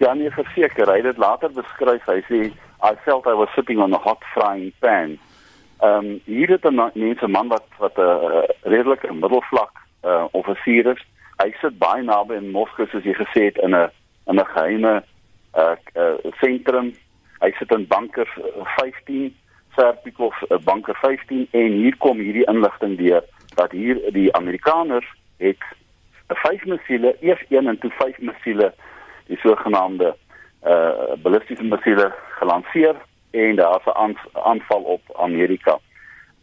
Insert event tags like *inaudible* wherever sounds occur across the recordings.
Ja, nee, verseker, hy het dit later beskryf. Hy sê I felt I was sitting on a hot frying pan. Ehm um, hier het 'n mense man wat wat 'n uh, redelike middelvlak uh, offisier is. Hy sit baie naby in Moskou soos jy gesê het in 'n in 'n geheime uh, uh sentrum. Hy sit in banker 15, Serpikov uh, banker 15 en hier kom hierdie inligting deur dat hier die Amerikaners het 'n vyf missiele, eers een en toe vyf missiele, die sogenaamde uh ballistiese missiele gelanseer en daar's 'n aanval op Amerika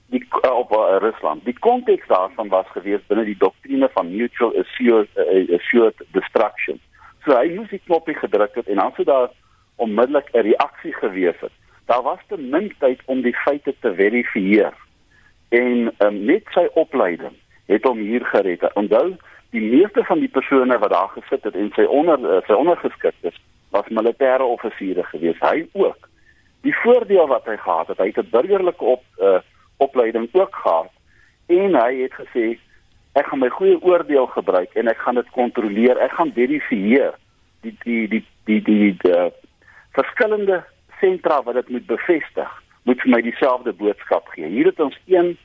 die uh, op uh, Rusland. Die konteks daarvan was gewees binne die doktrine van mutual assured, uh, assured destruction. So hy moes die knoppie gedruk het en dan sou daar onmiddellik 'n reaksie gewees het. Daar was te min tyd om die feite te verifieer. En um, net sy opleiding het hom hier gered. Onthou, die meeste van die persone wat daar gesit het en sy onder uh, sy ondergeskiktes was militêre offisiere gewees. Hy ook. Die voordeel wat hy gehad het, hy het 'n burgerlike op uh, opleiding ook gehad en hy het gesê ek gaan my goeie oordeel gebruik en ek gaan dit kontroleer. Ek gaan verifieer die die die die die, die, die verskillende sentra wat dit moet bevestig, moet vir my dieselfde boodskap gee. Hier het ons een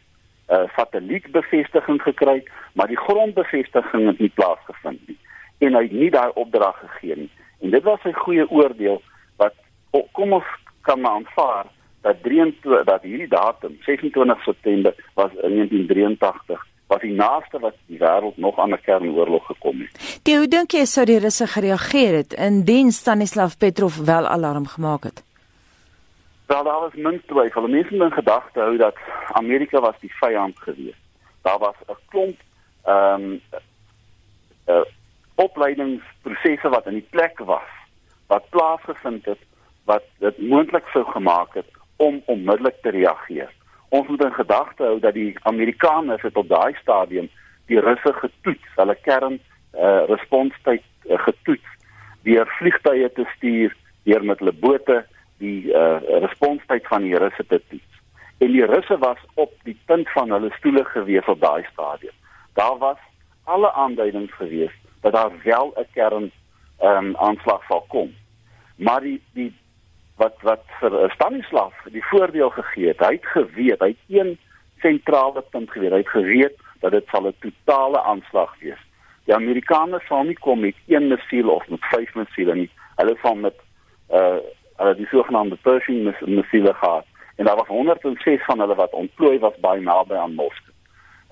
uh, satellietbevestiging gekry, maar die grondbevestiging het nie plaasgevind nie en hy het nie daai opdrag gegee nie. En dit was sy goeie oordeel wat kom ons kan aanvaar dat 23 dat hierdie datum 26 September was in 1983 was die naaste wat die wêreld nog aan 'n kernoorlog gekom het. Die, hoe dink jy sou die Russe gereageer het indien Stanislav Petrov wel alarm gemaak het? Wel daar was min twyfel. Mense het in gedagte hou dat Amerika was die vyand gewees. Daar was 'n klomp ehm um, uh, opleidingsprosesse wat in die plek was wat plaasgevind het wat dit moontlik sou gemaak het om onmiddellik te reageer. Ons moet in gedagte hou dat die Amerikaners het op daai stadium die Russe getoets, hulle kern uh, responstyd uh, getoets deur vliegtye te stuur, deur met hulle bote die uh, responstyd van die Russe te toets. En die Russe was op die punt van hulle stoele gewees op daai stadium. Daar was alle aanduidings gewees dat daar wel 'n kern ehm um, aanslag sal kom. Maar die die wat wat vir uh, Stanislav die voordeel gegee het. Hy het geweet, hy het een sentrale punt geweet. Hy het geweet dat dit sal 'n totale aanslag wees. Die Amerikaners sal nie kom met een missiel of met vyf missiele nie. Hulle sal met uh hulle die sogenaamde Pershing miss missiele gehad. En daar was 106 van hulle wat ontplooi was by naby aan Moskou.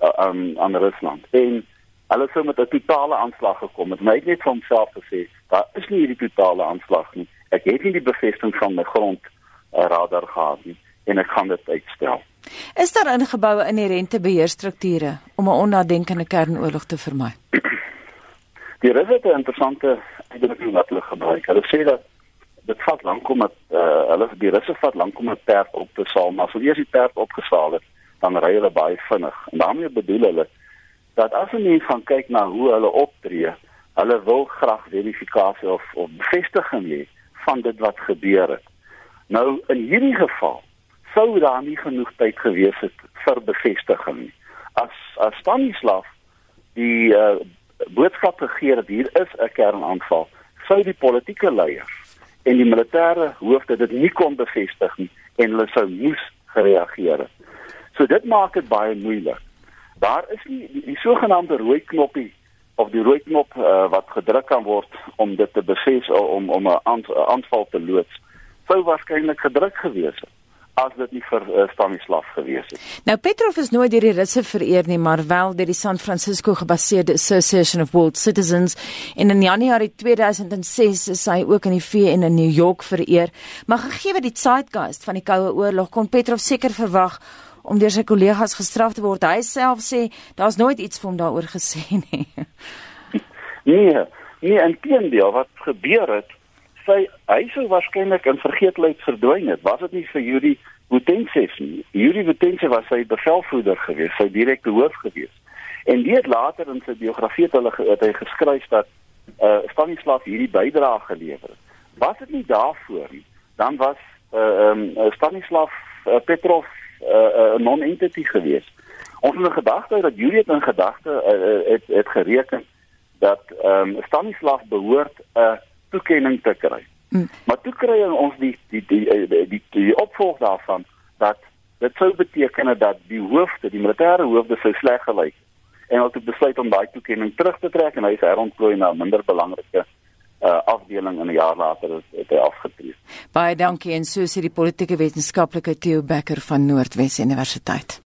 Uh, um, aan Rusland. En hulle sou met 'n totale aanslag gekom het. Maar hy het net vir homself gesê, daar is nie hierdie totale aanslag nie ek het nie die bevestiging van my grond uh, radar gehad nie en ek gaan dit uitstel. Is daar ingeboue inherente beheerstrukture om 'n onnadenkende kernoorlog te vermy? Die resete interessante uitdrukking wat hulle gebruik. Hulle sê dat dit vat lank om dit uh, hulle die russe vat lank om 'n perd op te saal, maar as hulle eers die perd opgesaal het, dan ry hulle baie vinnig. En daarmee bedoel hulle dat as 'n mens gaan kyk na hoe hulle optree, hulle wil graag verifikasie of of bevestiging hê van dit wat gebeur het. Nou in hierdie geval sou daar nie genoeg tyd gewees het vir bevestiging. As as Stanislav die uh, boodskap gegee het hier is 'n kernaanval, sou die politieke leiers en die militêre hoofde dit nie kon bevestig nie en hulle sou moes gereageer het. So dit maak dit baie moeilik. Daar is nie die, die sogenaamde rooi knoppie of die rooi knop uh, wat gedruk kan word om dit te bevestig om om 'n aanval te loods sou waarskynlik gedruk gewees het as dit nie vir uh, Stanislav gewees het. Nou Petrov is nooit deur die Russe vereer nie, maar wel deur die San Francisco gebaseerde Association of World Citizens en in Januarie 2006 is hy ook in die VN in New York vereer. Maar gegee die zeitgeist van die Koue Oorlog kon Petrov seker verwag om deur sy kollegas gestraf te word. Hy self sê daar's nooit iets vir hom daaroor gesê nie. *laughs* Nee, nee, inteendeel wat gebeur het, sy hy sou waarskynlik in vergeetlikheid verdwyn het. Was dit nie vir Yuri Butensev nie? Yuri Butensev was sy bevelvoerder geweest, sy direkte hoof geweest. En die het later in sy biografie het hulle het hy geskryf dat uh Stanislav hierdie bydrae gelewer het. Was dit nie daarvoor nie, dan was uh um Stanislav uh, Petrov 'n uh, uh, non-entity gewees. Ons het in gedagte dat Juliet in gedagte uh, uh, het het gereken dat ehm um, Stanislav behoort 'n toekenning te kry. Mm. Maar toe kry ons die die die die, die, die, die opvolg daarvan dat dit sou beteken dat die hoofde, die militêre hoofde sou sleg gelyk en hulle het besluit om daai toekenning terug te trek en hy is herontplooi na 'n minder belangrike uh, afdeling in 'n jaar later het, het hy afgetree. Baie dankie en so sê die politieke wetenskaplike Theo Becker van Noordwes Universiteit.